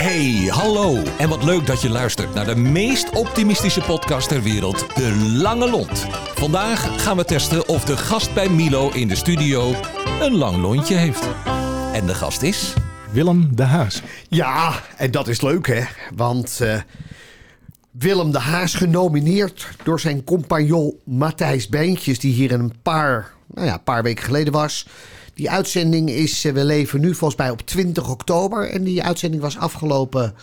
Hey, hallo. En wat leuk dat je luistert naar de meest optimistische podcast ter wereld, De Lange Lont. Vandaag gaan we testen of de gast bij Milo in de studio een lang lontje heeft. En de gast is... Willem de Haas. Ja, en dat is leuk hè. Want eh, Willem de Haas genomineerd door zijn compagnon Matthijs Beentjes... die hier een paar, nou ja, een paar weken geleden was... Die uitzending is, eh, we leven nu volgens mij op 20 oktober. En die uitzending was afgelopen,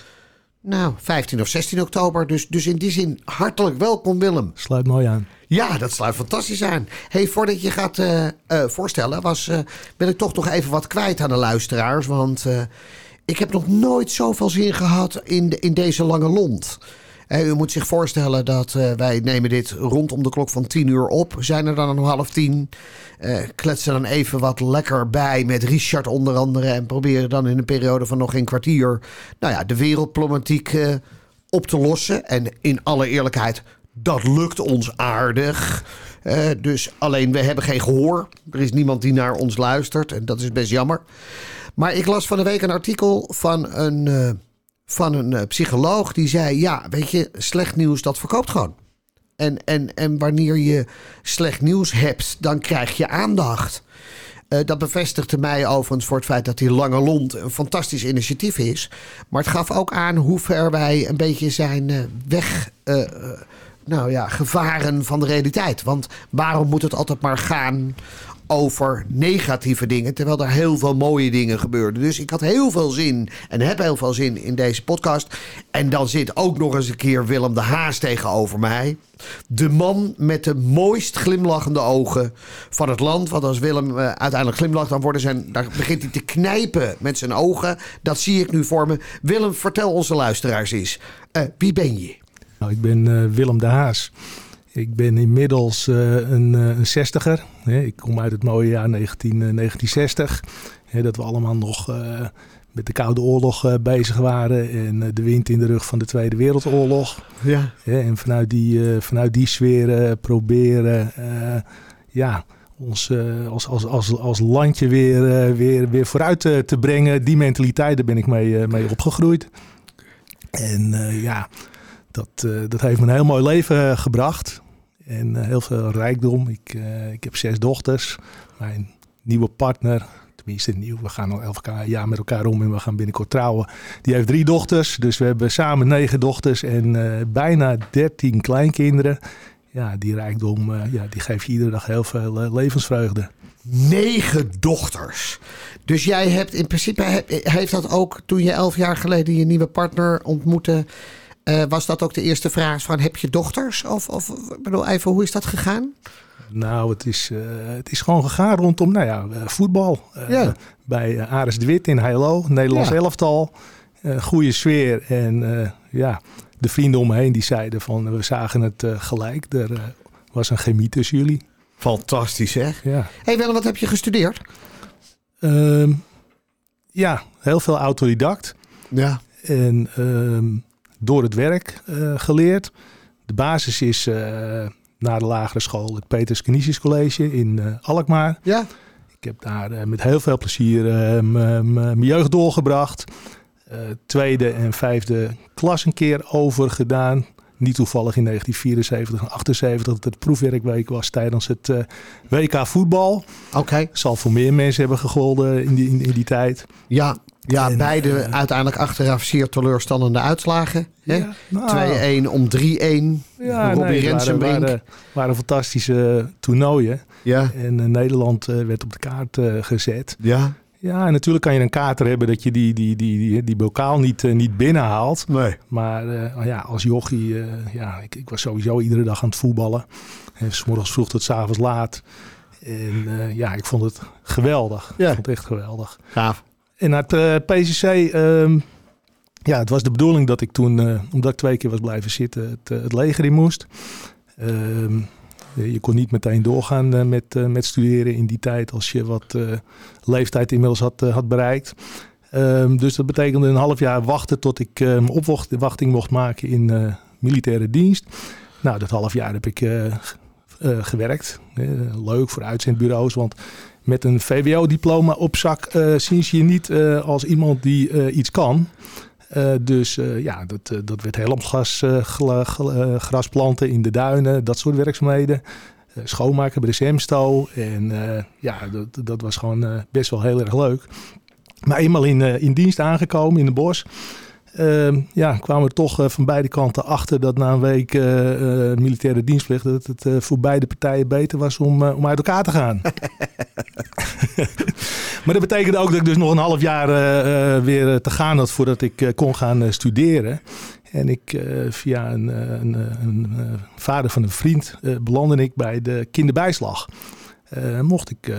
nou, 15 of 16 oktober. Dus, dus in die zin, hartelijk welkom Willem. Sluit mooi aan. Ja, dat sluit fantastisch aan. hey, voordat je gaat eh, eh, voorstellen, was, uh, wil ik toch nog even wat kwijt aan de luisteraars. Want ik heb nog nooit zoveel zin gehad in, de, in deze lange lont. U moet zich voorstellen dat wij nemen dit rondom de klok van 10 uur op. Zijn er dan om half tien. Uh, kletsen dan even wat lekker bij met Richard onder andere. En proberen dan in een periode van nog een kwartier... nou ja, de wereldproblematiek uh, op te lossen. En in alle eerlijkheid, dat lukt ons aardig. Dus alleen, we hebben geen gehoor. Er is niemand die naar ons luistert. En dat is best jammer. Maar ik las van de week een artikel van een, van een psycholoog... die zei, ja, weet je, slecht nieuws, dat verkoopt gewoon. En, en, en wanneer je slecht nieuws hebt, dan krijg je aandacht. Uh, dat bevestigde mij overigens voor het feit dat die Lange Lont een fantastisch initiatief is. Maar het gaf ook aan hoe ver wij een beetje zijn uh, weg. Nou ja, gevaren van de realiteit. Want waarom moet het altijd maar gaan over negatieve dingen, terwijl er heel veel mooie dingen gebeurden. Dus ik had heel veel zin en heb heel veel zin in deze podcast. En dan zit ook nog eens een keer Willem de Haas tegenover mij. De man met de mooist glimlachende ogen van het land. Want als Willem uh, uiteindelijk glimlacht, dan worden zijn, daar begint hij te knijpen met zijn ogen. Dat zie ik nu voor me. Willem, vertel onze luisteraars eens. Uh, wie ben je? Nou, ik ben uh, Willem de Haas. Ik ben inmiddels uh, een, uh, een zestiger. ik kom uit het mooie jaar 19, uh, 1960. dat we allemaal nog eh, met de Koude Oorlog bezig waren. En de wind in de rug van de Tweede Wereldoorlog. Ja. en vanuit die, vanuit die sfeer proberen ja, ons als, als, als, als landje weer, weer, weer vooruit te, te brengen. Die mentaliteit, daar ben ik mee, mee opgegroeid. En ja, dat, dat heeft me een heel mooi leven gebracht. En uh, heel veel rijkdom. Ik, uh, ik heb zes dochters. Mijn nieuwe partner, tenminste nieuw, we gaan al elf jaar met elkaar om en we gaan binnenkort trouwen. Die heeft drie dochters. Dus we hebben samen negen dochters en uh, bijna dertien kleinkinderen. Ja, die rijkdom, ja, die geeft je iedere dag heel veel levensvreugde. Negen dochters. Dus jij hebt in principe, heeft dat ook toen je elf jaar geleden je nieuwe partner ontmoette uh, was dat ook de eerste vraag van heb je dochters? Of, of bedoel even, hoe is dat gegaan? Nou, het is, uh, het is gewoon gegaan rondom nou ja, uh, voetbal. Ja. Bij Ares de Wit in Heilo, Nederlands ja. elftal. goede sfeer en ja, de vrienden om me heen die zeiden van we zagen het gelijk. Er was een chemie tussen jullie. Fantastisch zeg. Ja. hey Willem, wat heb je gestudeerd? Ehm, ja, heel veel autodidact. Ja. En ehm, door het werk uh, geleerd. De basis is uh, na de lagere school het Peters Canisius College in uh, Alkmaar. Ja. Ik heb daar met heel veel plezier mijn jeugd doorgebracht. tweede en vijfde klas een keer over gedaan. Niet toevallig in 1974 en 78 dat het proefwerkweek was tijdens het WK voetbal. Oké. Okay. Zal voor meer mensen hebben gegolden in die, in, in die tijd. Ja, ja, en, beide uh, uiteindelijk achteraf zeer teleurstellende uitslagen. Ja, nou, 2-1 om 3-1. Ja, Robbie nee, Rensenbrink. Waren, waren, waren fantastische toernooien. Ja. En uh, Nederland uh, werd op de kaart gezet. Ja. Ja, en natuurlijk kan je een kater hebben dat je die, die, die, die, die bokaal niet, niet binnenhaalt. Nee. Maar ja, als jochie, ja, ik, ik was sowieso iedere dag aan het voetballen. En s morgens vroeg tot s avonds laat. En ja, ik vond het geweldig. Ja. Ik vond het echt geweldig. Gaaf. En naar het uh, PCC, um, ja, het was de bedoeling dat ik toen, uh, omdat ik twee keer was blijven zitten, het, uh, het leger in moest. Um, je kon niet meteen doorgaan met, met studeren in die tijd als je wat leeftijd inmiddels had, had bereikt. Um, dus dat betekende een half jaar wachten tot ik mijn opwachting mocht maken in militaire dienst. Nou, dat half jaar heb ik gewerkt. leuk voor uitzendbureaus, want met een VWO-diploma op zak uh, zien ze je niet uh, als iemand die uh, iets kan. Dus ja, dat, dat werd helemaal gas, grasplanten in de duinen, dat soort werkzaamheden. schoonmaken bij de Semsto. En ja, dat, dat was gewoon best wel heel erg leuk. Maar eenmaal in, in dienst aangekomen in de bos. Ehm, ja, kwamen we toch van beide kanten achter dat na een week militaire dienstplicht dat het voor beide partijen beter was om, om uit elkaar te gaan. maar dat betekende ook dat ik dus nog een half jaar uh, weer te gaan had voordat ik kon gaan studeren. En ik, via een, een, een vader van een vriend, belandde ik bij de kinderbijslag. mocht ik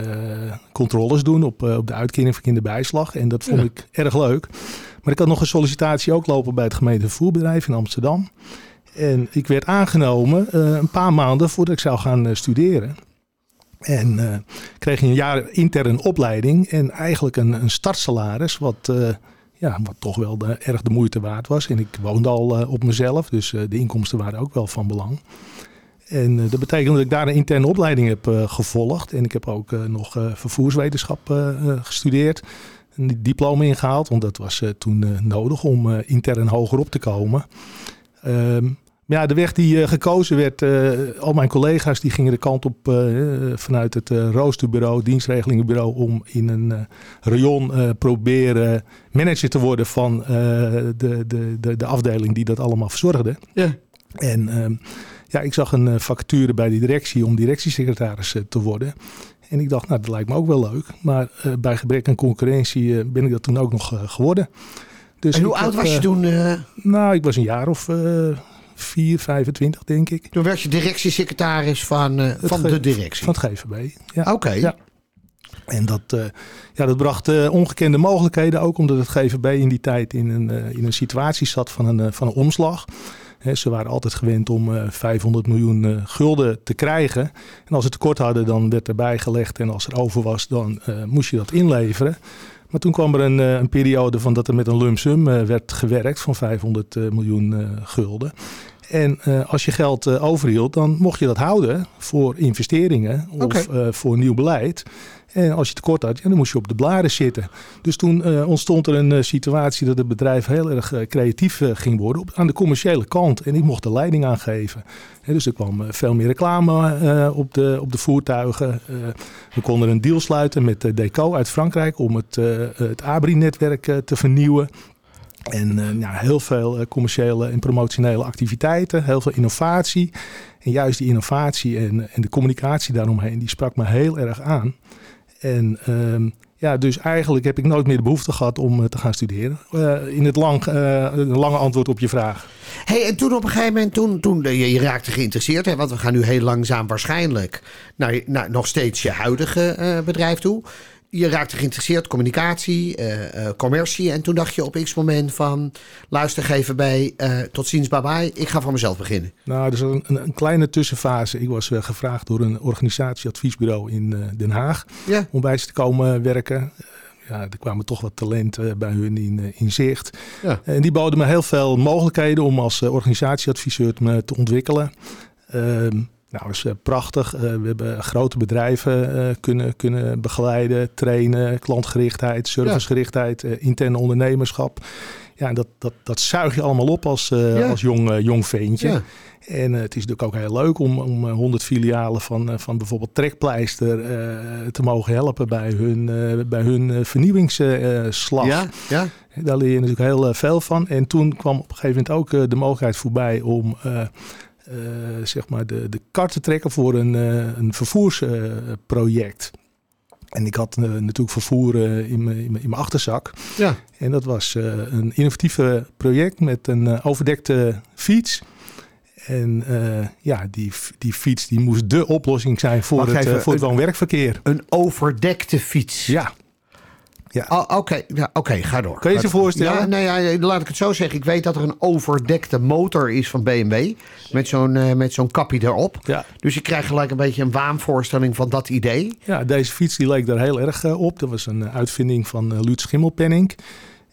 controles doen op, op de uitkering van kinderbijslag. En dat vond ik erg leuk. Maar ik had nog een sollicitatie ook lopen bij het gemeentevervoerbedrijf in Amsterdam. En ik werd aangenomen een paar maanden voordat ik zou gaan studeren. En uh, kreeg een jaar intern opleiding en eigenlijk een, een startsalaris, wat, ja, wat toch wel erg de moeite waard was. En ik woonde al op mezelf, dus de inkomsten waren ook wel van belang. En dat betekent dat ik daar een interne opleiding heb gevolgd. En ik heb ook nog vervoerswetenschap gestudeerd. Een diploma ingehaald, want dat was toen nodig om intern hoger op te komen. Ehm, ja, de weg die gekozen werd, al mijn collega's die gingen de kant op vanuit het roosterbureau, dienstregelingenbureau, om in een rayon proberen manager te worden van de, de, de, de afdeling die dat allemaal verzorgde. Ja. En ehm, ja, ik zag een vacature bij die directie om directiesecretaris te worden. En ik dacht, nou, dat lijkt me ook wel leuk. Maar bij gebrek aan concurrentie ben ik dat toen ook nog geworden. Dus en hoe oud was je toen? Nou, ik was een jaar of 4, 25 denk ik. Toen werd je directiesecretaris van, uh, van de directie? Van het GVB, ja. Oké. Ja. En dat, uh, ja, dat bracht uh, ongekende mogelijkheden, ook omdat het GVB in die tijd in een, in een situatie zat van een, van een omslag. Ze waren altijd gewend om 500 miljoen gulden te krijgen. En als ze tekort hadden, dan werd erbij gelegd. En als er over was, dan moest je dat inleveren. Maar toen kwam er een, een periode van dat er met een lump sum werd gewerkt van 500 miljoen gulden. En uh, als je geld uh, overhield, dan mocht je dat houden voor investeringen of okay. uh, voor nieuw beleid. En als je tekort had, ja, dan moest je op de blaren zitten. Dus toen ontstond er een situatie dat het bedrijf heel erg creatief ging worden op, aan de commerciële kant. En ik mocht de leiding aangeven. En dus er kwam veel meer reclame op, de, op de voertuigen. we konden een deal sluiten met Deco uit Frankrijk om het, het Abri-netwerk te vernieuwen. En ja, heel veel uh, commerciële en promotionele activiteiten, heel veel innovatie. En juist die innovatie en, en de communicatie daaromheen, die sprak me heel erg aan. En uh, ja, dus eigenlijk heb ik nooit meer de behoefte gehad om uh, te gaan studeren. in het lang, lange antwoord op je vraag. Hey, en toen op een gegeven moment, toen, toen je, je raakte geïnteresseerd, hè, want we gaan nu heel langzaam waarschijnlijk naar, naar nog steeds je huidige bedrijf toe je raakte geïnteresseerd, communicatie, uh, uh, commercie. En toen dacht je op x moment van, luister geven bij, uh, tot ziens, bye bye. Ik ga voor mezelf beginnen. Nou, er is een, een, kleine tussenfase. Ik was gevraagd door een organisatieadviesbureau in Den Haag ja. om bij ze te komen werken. ja, er kwamen toch wat talenten bij hun in, in zicht. Ja. En die boden me heel veel mogelijkheden om als organisatieadviseur me te ontwikkelen. Ehm, nou, dat is uh, prachtig. Uh, we hebben grote bedrijven uh, kunnen, kunnen begeleiden, trainen, klantgerichtheid, servicegerichtheid, interne ondernemerschap. Ja, en dat, dat, dat zuig je allemaal op als, ja. als jong, jong veentje. Ja. En het is natuurlijk ook heel leuk om, om 100 filialen van, van bijvoorbeeld Trekpleister te mogen helpen bij hun, bij hun vernieuwingsslag. Ja, ja. Daar leer je natuurlijk heel veel van. En toen kwam op een gegeven moment ook de mogelijkheid voorbij om uh, zeg maar de, de kar te trekken voor een, uh, een vervoersproject. en ik had natuurlijk vervoer in mijn achterzak. Ja. En dat was een innovatief project met een overdekte fiets. En ja, die, die fiets die moest de oplossing zijn voor, het, voor het woon-werkverkeer. Een overdekte fiets? Ja. Ja. Oh, Oké, ja, oké, ga door. Kun je je voorstellen? Ja, nou ja, laat ik het zo zeggen. Ik weet dat er een overdekte motor is van BMW. Met zo'n uh, met zo'n kapje erop. Ja. Dus je krijgt gelijk een beetje een waanvoorstelling van dat idee. Ja, deze fiets die leek daar heel erg uh, op. Dat was een uh, uitvinding van Luut Schimmelpenning.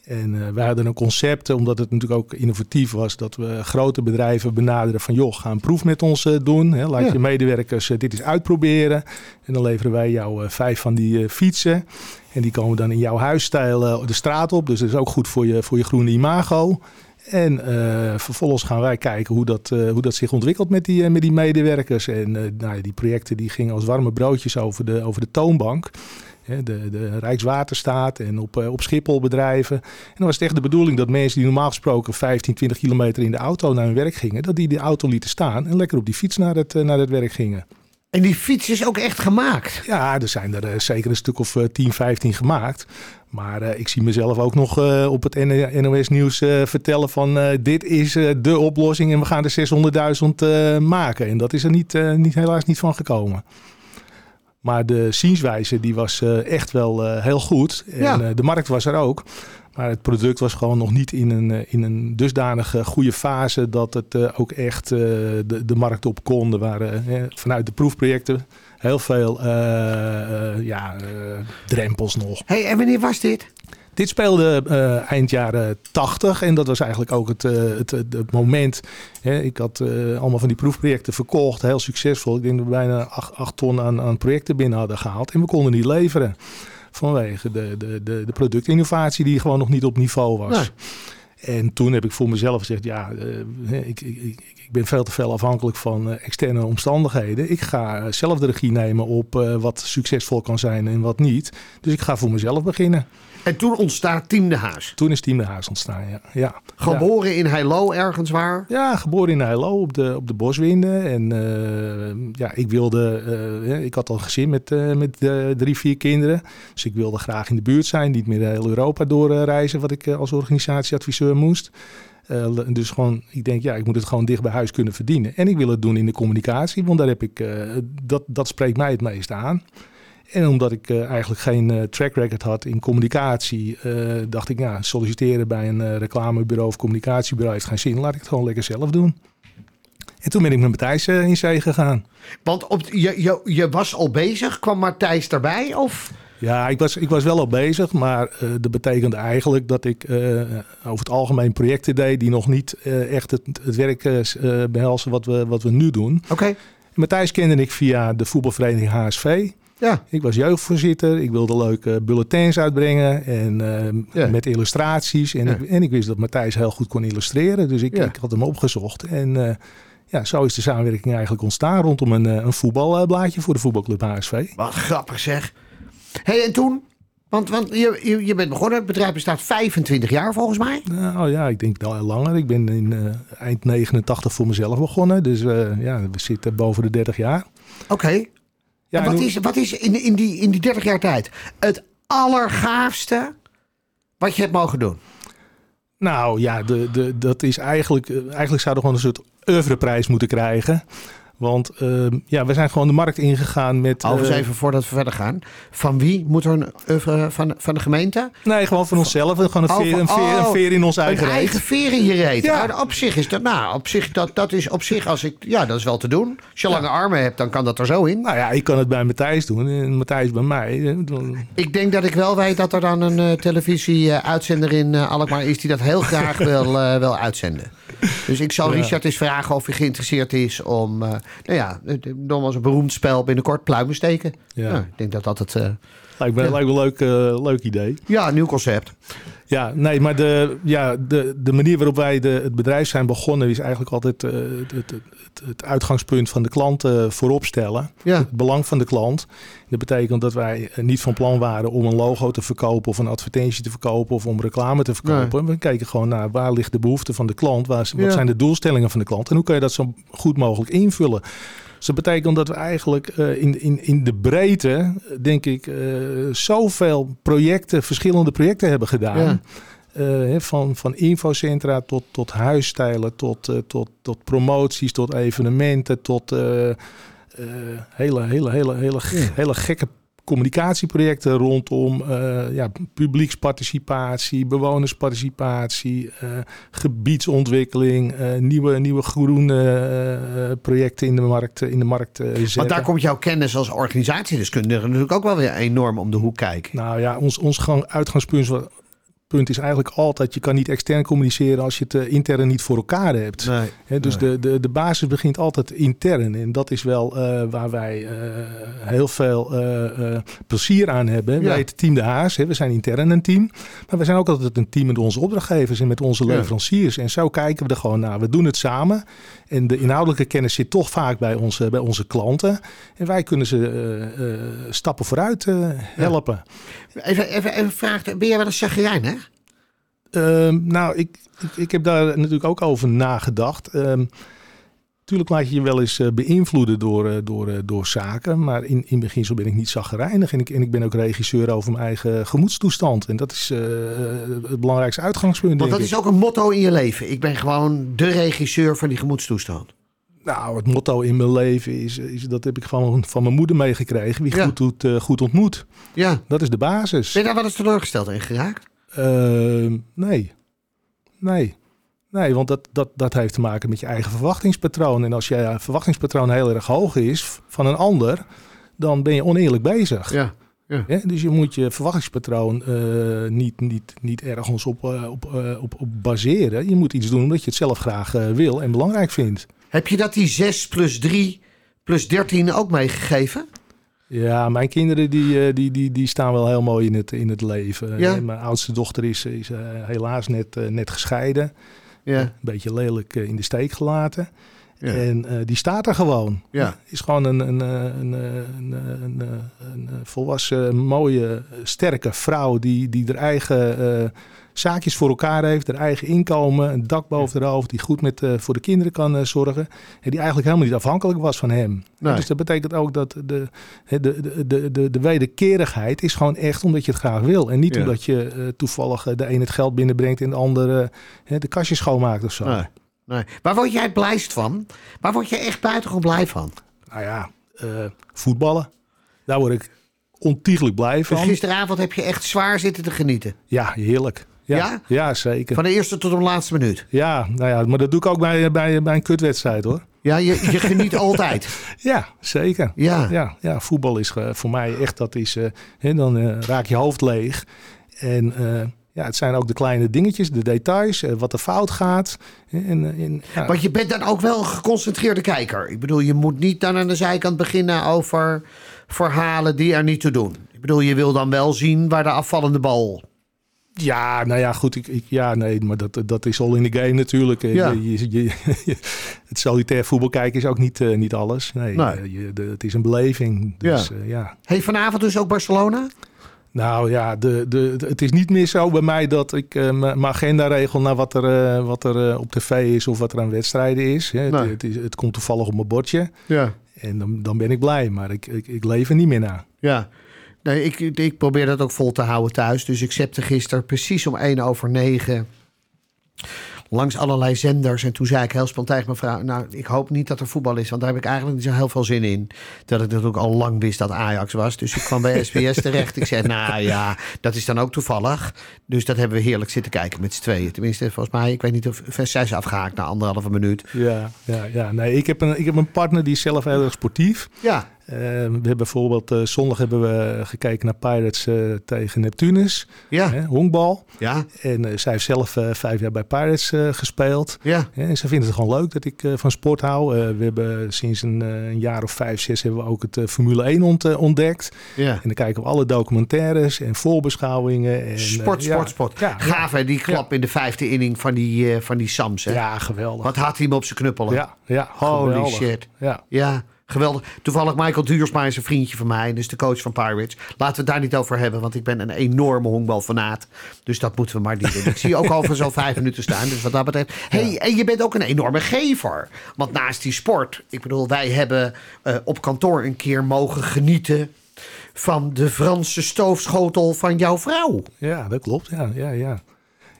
En uh, wij hadden een concept, omdat het natuurlijk ook innovatief was, dat we grote bedrijven benaderen van joh, ga een proef met ons uh, doen. Hè, laat Ja. je medewerkers uh, dit eens uitproberen. En dan leveren wij jou vijf van die fietsen. En die komen dan in jouw huisstijl de straat op. Dus dat is ook goed voor je, voor je groene imago. En vervolgens gaan wij kijken hoe dat, hoe dat zich ontwikkelt met die, met die medewerkers. En nou, die projecten die gingen als warme broodjes over de, over de toonbank de, de Rijkswaterstaat en op, op Schiphol bedrijven. En dan was het echt de bedoeling dat mensen die normaal gesproken 15, 20 kilometer in de auto naar hun werk gingen, dat die de auto lieten staan en lekker op die fiets naar het, naar het werk gingen. En die fiets is ook echt gemaakt? Ja, er zijn er zeker een stuk of 10, 15 gemaakt. Maar uh, ik zie mezelf ook nog uh, op het NOS Nieuws uh, vertellen van dit is de oplossing en we gaan er 600.000 maken. En dat is er niet, niet, helaas niet van gekomen. Maar de zienswijze die was uh, echt wel uh, heel goed. En ja. uh, de markt was er ook. Maar het product was gewoon nog niet in een, in een dusdanige goede fase dat het ook echt de, de markt op kon. Er waren vanuit de proefprojecten heel veel ja, drempels nog. Hey, en wanneer was dit? Dit speelde uh, eind jaren 80 en dat was eigenlijk ook het, uh, het, het, moment. Hè, ik had uh, allemaal van die proefprojecten verkocht, heel succesvol. Ik denk dat we bijna 8 ton aan, aan, projecten binnen hadden gehaald en we konden niet leveren. Vanwege de, de, de, de productinnovatie die gewoon nog niet op niveau was. Nee. En toen heb ik voor mezelf gezegd, ja, ik, ik, ik ben veel te veel afhankelijk van externe omstandigheden. Ik ga zelf de regie nemen op wat succesvol kan zijn en wat niet. Dus ik ga voor mezelf beginnen. En toen ontstaat Team de Haas. Toen is Team de Haas ontstaan, ja. ja. Geboren ja. in Heilo ergens waar? Ja, geboren in Heilo op de, op de Boswinden. En uh, ja, ik wilde... Uh, ik had al een gezin met, uh, met drie, vier kinderen. Dus ik wilde graag in de buurt zijn. Niet meer heel Europa doorreizen, wat ik als organisatieadviseur moest. Uh, dus gewoon, ik denk, ja, ik moet het gewoon dicht bij huis kunnen verdienen. En ik wil het doen in de communicatie, want daar heb ik, uh, dat, dat spreekt mij het meest aan. En omdat ik uh, eigenlijk geen track record had in communicatie, dacht ik, ja, solliciteren bij een reclamebureau of communicatiebureau heeft geen zin. Laat ik het gewoon lekker zelf doen. En toen ben ik met Matthijs in zee gegaan. Want op, je, je, je was al bezig, kwam Matthijs erbij? Of? Ja, ik was, ik was wel al bezig, maar uh, dat betekende eigenlijk dat ik uh, over het algemeen projecten deed die nog niet uh, echt het, het werk behelzen wat we, wat we nu doen. Oké. Okay. Matthijs kende ik via de voetbalvereniging HSV. Ja. Ik was jeugdvoorzitter. Ik wilde leuke bulletins uitbrengen en ja. met illustraties. En, ja. ik, en ik wist dat Matthijs heel goed kon illustreren. Dus ik, ik had hem opgezocht. En ja, zo is de samenwerking eigenlijk ontstaan rondom een, een voetbalblaadje voor de voetbalclub HSV. Wat grappig zeg. Hey, en toen? Want, want je, je, je bent begonnen, het bedrijf bestaat 25 jaar volgens mij. Nou ja, ik denk wel langer. Ik ben in uh, eind 89 voor mezelf begonnen. Dus uh, ja, we zitten boven de 30 jaar. Oké. Okay. Ja, wat, is, wat is in, in, die, in die 30 jaar tijd het allergaafste wat je hebt mogen doen? Nou ja, de, de, dat is eigenlijk... Eigenlijk zouden we gewoon een soort oeuvreprijs moeten krijgen. Want uh, ja, we zijn gewoon de markt ingegaan met... Eens uh, even voordat we verder gaan. Van wie moet er een oeuvre van, van de gemeente? Nee, gewoon van onszelf. Gewoon een veer, een veer, een veer in ons eigen Een reet. eigen veer in je reet. Ja. Nou, op zich is dat... Nou, op zich, dat, dat is op zich als ik... Ja, dat is wel te doen. Als je lange armen hebt, dan kan dat er zo in. Nou ja, ik kan het bij Matthijs doen. En Matthijs bij mij. Ik denk dat ik wel weet dat er dan een uh, televisie-uitzender in Alkmaar is... die dat heel graag wil, uh, wil uitzenden. Dus ik zal. Richard eens vragen of hij geïnteresseerd is om... Uh, nou ja, nogmaals een beroemd spel binnenkort pluimen steken. Ja. Nou, ik denk dat dat het... Uh, lijkt me, ja. lijkt me een leuk, uh, leuk idee. Ja, nieuw concept. Ja, nee, maar de, ja, de, de manier waarop wij de, het bedrijf zijn begonnen... is eigenlijk altijd uh, het, het, het, het, uitgangspunt van de klant uh, voorop stellen. Ja. Het belang van de klant. Dat betekent dat wij niet van plan waren om een logo te verkopen... of een advertentie te verkopen of om reclame te verkopen. Nee. We kijken gewoon naar waar ligt de behoefte van de klant... Waar, wat ja. zijn de doelstellingen van de klant... en hoe kan je dat zo goed mogelijk invullen... Dus dat betekent dat we eigenlijk uh, in, in, in de breedte, denk ik, uh, zoveel projecten, verschillende projecten hebben gedaan. Ja. Uh, van, van infocentra tot, tot huisstijlen, tot, tot, tot promoties, tot evenementen, tot hele, hele, hele, hele, ja. hele gekke communicatieprojecten rondom uh, ja, publieksparticipatie, bewonersparticipatie, uh, gebiedsontwikkeling, uh, nieuwe, nieuwe groene projecten in de markt, in de markt zetten. Want daar komt jouw kennis als organisatiedeskundige natuurlijk ook wel weer enorm om de hoek kijken. Nou ja, ons, ons gang, uitgangspunt was, punt is eigenlijk altijd, je kan niet extern communiceren als je het uh, intern niet voor elkaar hebt. Nee, dus nee. de, de, de basis begint altijd intern. En dat is wel eh, waar wij eh, heel veel eh, eh, plezier aan hebben. Ja. Wij het team De Haas, hè, we zijn intern een team. Maar we zijn ook altijd een team met onze opdrachtgevers en met onze Ja. leveranciers. En zo kijken we er gewoon naar. We doen het samen. En de inhoudelijke kennis zit toch vaak bij onze, bij onze klanten. En wij kunnen ze eh, eh, stappen vooruit eh, helpen. Even, even, even een vraag. Ben jij wel eens chagrijn, hè? Ehm, nou, ik, ik, ik heb daar natuurlijk ook over nagedacht. Ehm Tuurlijk laat je je wel eens eh, beïnvloeden door, eh, door, eh, door zaken. Maar in, in beginsel ben ik niet zaggerijnig. En ik, en ik ben ook regisseur over mijn eigen gemoedstoestand. En dat is het belangrijkste uitgangspunt, Want dat ik. is ook een motto in je leven. Ik ben gewoon de regisseur van die gemoedstoestand. Nou, het motto in mijn leven is, is dat heb ik van, van mijn moeder meegekregen. Wie Ja. goed doet, goed ontmoet. Ja. Dat is de basis. Ben je daar wel eens teleurgesteld in geraakt? Ehm, nee. Nee. Nee, want dat, dat, dat heeft te maken met je eigen verwachtingspatroon. En als je verwachtingspatroon heel erg hoog is van een ander, dan ben je oneerlijk bezig. Ja. Ja, dus je moet je verwachtingspatroon eh, niet, niet, niet ergens op, eh, op, eh, op, op baseren. Je moet iets doen omdat je het zelf graag eh, wil en belangrijk vindt. Heb je dat die 6 plus 3 plus 13 ook meegegeven? Ja, mijn kinderen die, eh, die, die, die staan wel heel mooi in het, in het leven. Ja. Eh, Mijn oudste dochter is, is eh, helaas net, net gescheiden. Ja. Een beetje lelijk in de steek gelaten. Ja. En die staat er gewoon. Ja. Is gewoon een, een, een, een, een, volwassen, mooie, sterke vrouw die, die haar eigen zaakjes voor elkaar heeft, haar eigen inkomen, een dak boven haar hoofd, die goed met, eh, voor de kinderen kan eh, zorgen. En die eigenlijk helemaal niet afhankelijk was van hem. Nee. Dus dat betekent ook dat de, de, de, de, de, de wederkerigheid is gewoon echt omdat je het graag wil. En niet Ja. omdat je eh, toevallig de een het geld binnenbrengt en de ander de kastjes schoonmaakt of zo. Nee. nee. Waar word jij blijst van? Waar word je echt buitengewoon blij van? Nou ja, voetballen. Daar word ik ontiegelijk blij Dus van. gisteravond heb je echt zwaar zitten te genieten. Ja, heerlijk. Ja, Ja? ja? zeker. Van de eerste tot de laatste minuut. Ja, nou ja, maar dat doe ik ook bij, bij, bij een kutwedstrijd hoor. Ja, je, je geniet altijd. Ja, zeker. Ja. Ja, ja voetbal is eh, voor mij echt, dat is, eh, hè, dan eh, raak je hoofd leeg. En ja, het zijn ook de kleine dingetjes, de details, wat er fout gaat. En, en, ja. Want je bent dan ook wel een geconcentreerde kijker. Ik bedoel, je moet niet dan aan de zijkant beginnen over verhalen die er niet toe doen. Ik bedoel, je wil dan wel zien waar de afvallende bal... Ja, nou ja, goed. Ik, ik, ja, nee, maar dat, dat is al in de game natuurlijk. Eh, Ja. Je, je, je- het solitair voetbal kijken is ook niet, eh, niet alles. Nee, Nee. eh, je, de, het is een beleving. Dus ja. ja. Hey, vanavond dus ook Barcelona? Nou ja, de, de, het is niet meer zo bij mij dat ik eh, m- mijn agenda regel naar wat er, eh, wat er eh, op tv is of wat er aan wedstrijden is. Hè. Nee. Het, het, is. het komt toevallig op mijn bordje Ja. en dan, dan ben ik blij. Maar ik, ik, ik leef er niet meer naar. Ja. Nee, ik, ik probeer dat ook vol te houden thuis. Dus ik zette gisteren precies om 1 over 9 langs allerlei zenders. En toen zei ik heel spontaan tegen mijn vrouw... nou, ik hoop niet dat er voetbal is, want daar heb ik eigenlijk niet zo heel veel zin in. Dat ik natuurlijk al lang wist dat Ajax was. Dus ik kwam bij SBS terecht. Ik zei, nou ja, dat is dan ook toevallig. Dus dat hebben we heerlijk zitten kijken met z'n tweeën. Tenminste, volgens mij, ik weet niet of zij is afgehaakt na anderhalve minuut. Ja, ja, ja. Nee, ik heb, een, ik heb een partner die is zelf heel erg sportief. Ja, Eh, we hebben bijvoorbeeld eh, zondag hebben we gekeken naar Pirates eh, tegen Neptunus, ja, hè, honkbal. ja, En eh, zij heeft zelf vijf jaar bij Pirates gespeeld. ja. En ze vindt het gewoon leuk dat ik van sport hou. We hebben sinds een, een jaar of vijf, zes hebben we ook het Formule 1 ont- eh, ontdekt. ja. En dan kijken we alle documentaires en voorbeschouwingen. En, Sport, sport, sport. Ja, Gaaf hè, die klap in de vijfde inning van die, van die Sams. Hè? ja, geweldig. Wat had hij hem op zijn knuppelen? Ja, ja, Holy geweldig. shit. Ja. Ja, geweldig. Toevallig Michael Duursma is een vriendje van mij. Dus de coach van Pirates. Laten we het daar niet over hebben. Want ik ben een enorme honkbalfanaat. Dus dat moeten we maar niet doen. Ik zie je ook over zo'n vijf minuten staan. Dus wat dat betreft. Hey, en je bent ook een enorme gever. Want naast die sport. Ik bedoel, wij hebben eh, op kantoor een keer mogen genieten... van de Franse stoofschotel van jouw vrouw. Ja, dat klopt. Ja, ja, ja.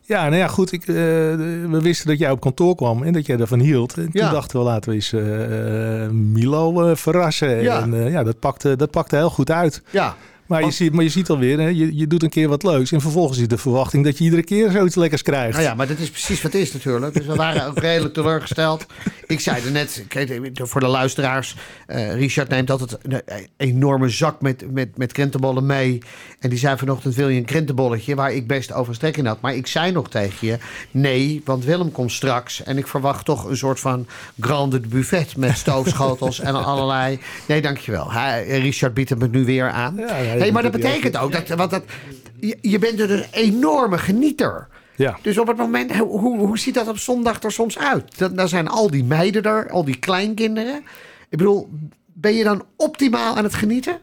Ja, nou ja, goed. Ik, eh, we wisten dat jij op kantoor kwam en dat jij ervan hield. En Ja. toen dachten we, laten we eens eh, eh, Milo verrassen. Ja. En ja, dat pakte, dat pakte heel goed uit. Ja, Maar je, ziet, maar je ziet alweer, hè, je, je doet een keer wat leuks. En vervolgens is de verwachting dat je iedere keer zoiets lekkers krijgt. Nou ja, maar dat is precies wat het is natuurlijk. Dus we waren ook redelijk teleurgesteld. Ik zei er net, voor de luisteraars. eh, Richard neemt altijd een enorme zak met, met, met krentenbollen mee. En die zei vanochtend, wil je een krentenbolletje? Waar ik best over strek in had. Maar ik zei nog tegen je, nee, want Willem komt straks. En ik verwacht toch een soort van grande buffet met stoofschotels en allerlei... Nee, dankjewel. Hij, Richard biedt het me nu weer aan. Ja, ja, hey, maar dat betekent ook dat, want dat, je, je bent dus een enorme genieter. Ja. Dus op het moment, hoe, hoe, ziet dat op zondag er soms uit? Dan, dan zijn al die meiden er, al die kleinkinderen. Ik bedoel, ben je dan optimaal aan het genieten?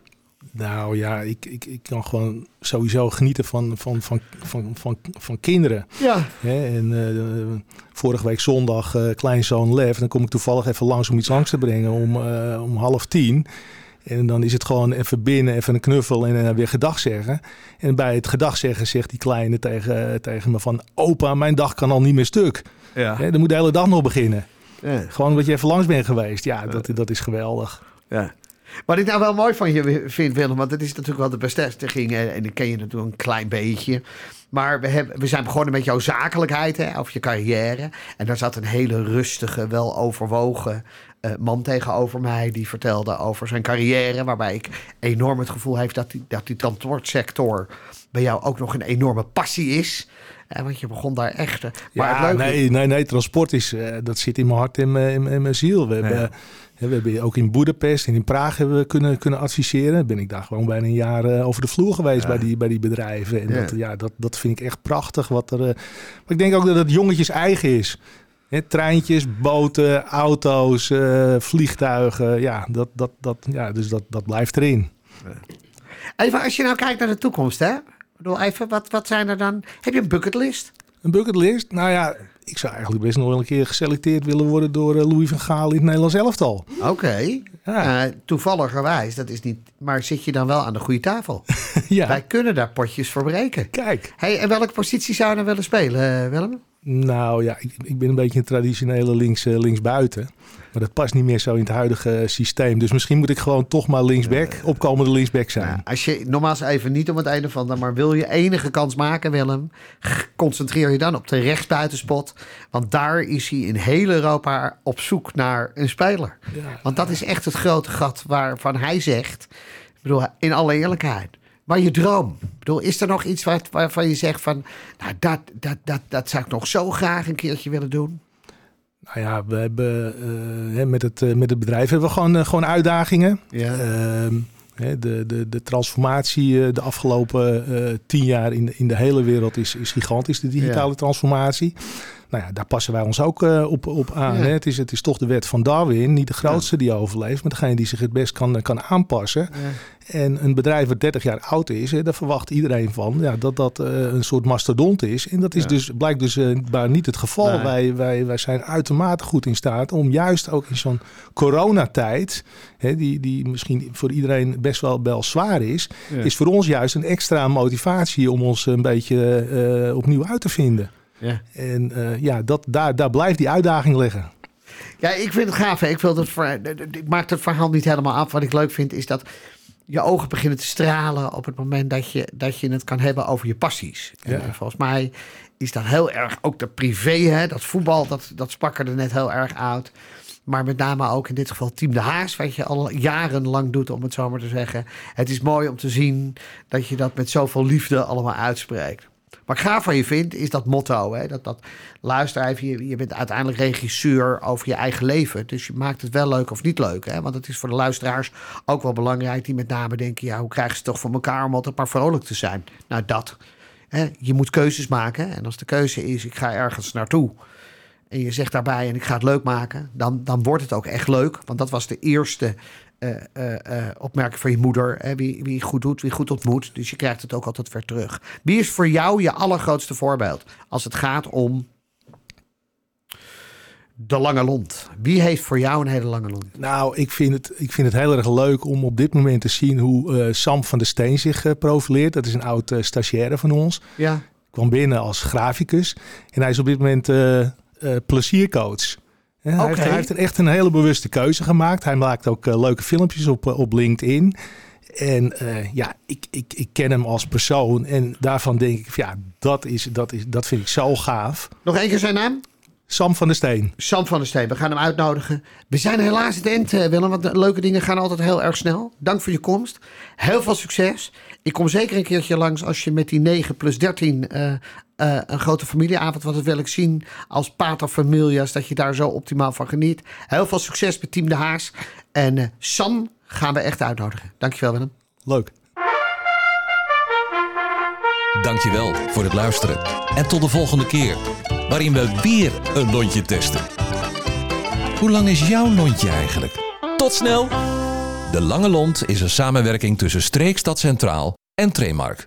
Nou ja, ik, ik, ik kan gewoon sowieso genieten van, van, van, van, van, van kinderen. Ja. Hè? En eh, vorige week zondag, eh, kleinzoon Lef. Dan kom ik toevallig even langs om iets langs te brengen om, eh, om half tien. En dan is het gewoon even binnen, even een knuffel en dan weer gedag zeggen. En bij het gedag zeggen zegt die kleine tegen, tegen me van... Opa, mijn dag kan al niet meer stuk. Ja. Hè, dan moet de hele dag nog beginnen. ja. Gewoon omdat je even langs bent geweest. Ja, dat, dat is geweldig. ja. Wat ik nou wel mooi van je vind, Willem, want het is natuurlijk wel de bevestiging. En, en ik ken je natuurlijk een klein beetje. Maar we, hebben, we zijn begonnen met jouw zakelijkheid, hè, of je carrière. En daar zat een hele rustige, wel eh, man tegenover mij. Die vertelde over zijn carrière. Waarbij ik enorm het gevoel heb dat die, dat die transportsector bij jou ook nog een enorme passie is. Eh, want je begon daar echt. eh, Maar ja, het nee, nee, nee, transport is, eh, dat zit in mijn hart en in mijn- in mijn ziel. We hebben, hè, we hebben ook in Boedapest en in Praag hebben we kunnen, kunnen adviseren. Ben ik daar gewoon bijna een jaar over de vloer geweest bij, die, bij die bedrijven. En Ja. dat, ja, dat, dat vind ik echt prachtig. Wat er, maar ik denk ook dat het jongetjes eigen is. Treintjes, boten, auto's, eh, vliegtuigen. Ja, dat, dat, dat, ja dus dat, dat blijft erin. Even als je nou kijkt naar de toekomst, hè? Ik bedoel, even, wat, wat zijn er dan? Heb je een bucketlist? Een bucketlist? Nou ja, ik zou eigenlijk best nog wel een keer geselecteerd willen worden door eh, Louis van Gaal in het Nederlands elftal. Oké. Ja. Eh, toevalligerwijs, dat is niet. Maar zit je dan wel aan de goede tafel? ja, Wij kunnen daar potjes voor breken. kijk. Hey, en welke positie zou je nou willen spelen, Willem? Nou ja, ik, ik ben een beetje een traditionele links, eh, linksbuiten. Maar dat past niet meer zo in het huidige eh, systeem. Dus misschien moet ik gewoon toch maar linksback, opkomende linksback zijn. Nou, als je nogmaals even niet om het een of ander, maar wil je enige kans maken, Willem, concentreer je dan op de rechtsbuitenspot. Want daar is hij in heel Europa op zoek naar een speler. Ja. Want dat is echt het grote gat waarvan hij zegt, ik bedoel, in alle eerlijkheid, maar je droom. Ik bedoel, is er nog iets wat, waarvan je zegt van, nou, dat, dat, dat, dat zou ik nog zo graag een keertje willen doen? Nou ja, we hebben hè, met, het, eh, met het bedrijf hebben we gewoon, eh, gewoon uitdagingen. Ja. Ehm, de, de, de transformatie de afgelopen tien jaar in, de- in de hele wereld is, is gigantisch, de digitale Ja. transformatie. Nou ja, daar passen wij ons ook eh, op, op aan. Ja. Hè. Het, is, het is toch de wet van Darwin, niet de grootste die overleeft, maar degene die zich het best kan, kan aanpassen. En een bedrijf dat 30 jaar oud is, hè, daar verwacht iedereen van ja, dat dat eh, een soort mastodont is. En dat is Ja. dus, blijkt dus eh, maar niet het geval. Nee. Wij, wij, wij zijn uitermate goed in staat om juist ook in zo'n coronatijd, hè, die, die misschien voor iedereen best wel, wel zwaar is, is voor ons juist een extra motivatie om ons een beetje eh, opnieuw uit te vinden. Ja. En eh, ja, dat, daar, daar blijft die uitdaging liggen. Ja, ik vind het gaaf. hè. Ik, wil het ver- ik maak het verhaal niet helemaal af. Wat ik leuk vind is dat je ogen beginnen te stralen op het moment dat je, dat je het kan hebben over je passies. En, Ja. eh, volgens mij is dat heel erg ook de privé. Hè? Dat voetbal, dat, dat sprak er net heel erg uit. Maar met name ook in dit geval Team de Haas, wat je al jarenlang doet, om het zo maar te zeggen. Het is mooi om te zien dat je dat met zoveel liefde allemaal uitspreekt. Wat ik gaaf van je vind, is dat motto. Hè? Dat, dat, luister je, bent uiteindelijk regisseur over je eigen leven. Dus je maakt het wel leuk of niet leuk. Hè? Want het is voor de luisteraars ook wel belangrijk... die met name denken, ja, hoe krijgen ze toch voor elkaar... om altijd maar vrolijk te zijn? Nou, dat. Hè? Je moet keuzes maken. En als de keuze is, ik ga ergens naartoe... en je zegt daarbij, en ik ga het leuk maken... dan, dan wordt het ook echt leuk. Want dat was de eerste opmerking van je moeder. Hè? Wie, wie goed doet, wie goed ontmoet. Dus je krijgt het ook altijd weer terug. Wie is voor jou je allergrootste voorbeeld als het gaat om de lange lont? Wie heeft voor jou een hele lange lont? Nou, ik vind, het, ik vind het heel erg leuk om op dit moment te zien hoe eh, Sam van der Steen zich eh, profileert. Dat is een oud eh, stagiaire van ons. Ja, kwam binnen als graficus. En hij is op dit moment eh, hij, heeft, Oké. hij heeft er echt een hele bewuste keuze gemaakt. Hij maakt ook eh, leuke filmpjes op, eh, op LinkedIn. En eh, ja, ik, ik, ik ken hem als persoon. En daarvan denk ik, ja, dat, is, dat, is, dat vind ik zo gaaf. Nog één keer zijn naam? Sam van der Steen. Sam van der Steen, we gaan hem uitnodigen. We zijn helaas het eind, Willem, want leuke dingen gaan altijd heel erg snel. Dank voor je komst. Heel veel succes. Ik kom zeker een keertje langs als je met die 9 plus 13 uh, uh, een grote familieavond, want dat wil ik zien als pater familias, dat je daar zo optimaal van geniet. Heel veel succes met Team De Haas. En uh, Sam gaan we echt uitnodigen. Dankjewel Willem. Leuk. Dankjewel voor het luisteren. En tot de volgende keer, waarin we weer een lontje testen. Hoe lang is jouw lontje eigenlijk? Tot snel! De Lange Lont is een samenwerking tussen Streekstad Centraal en Tremark.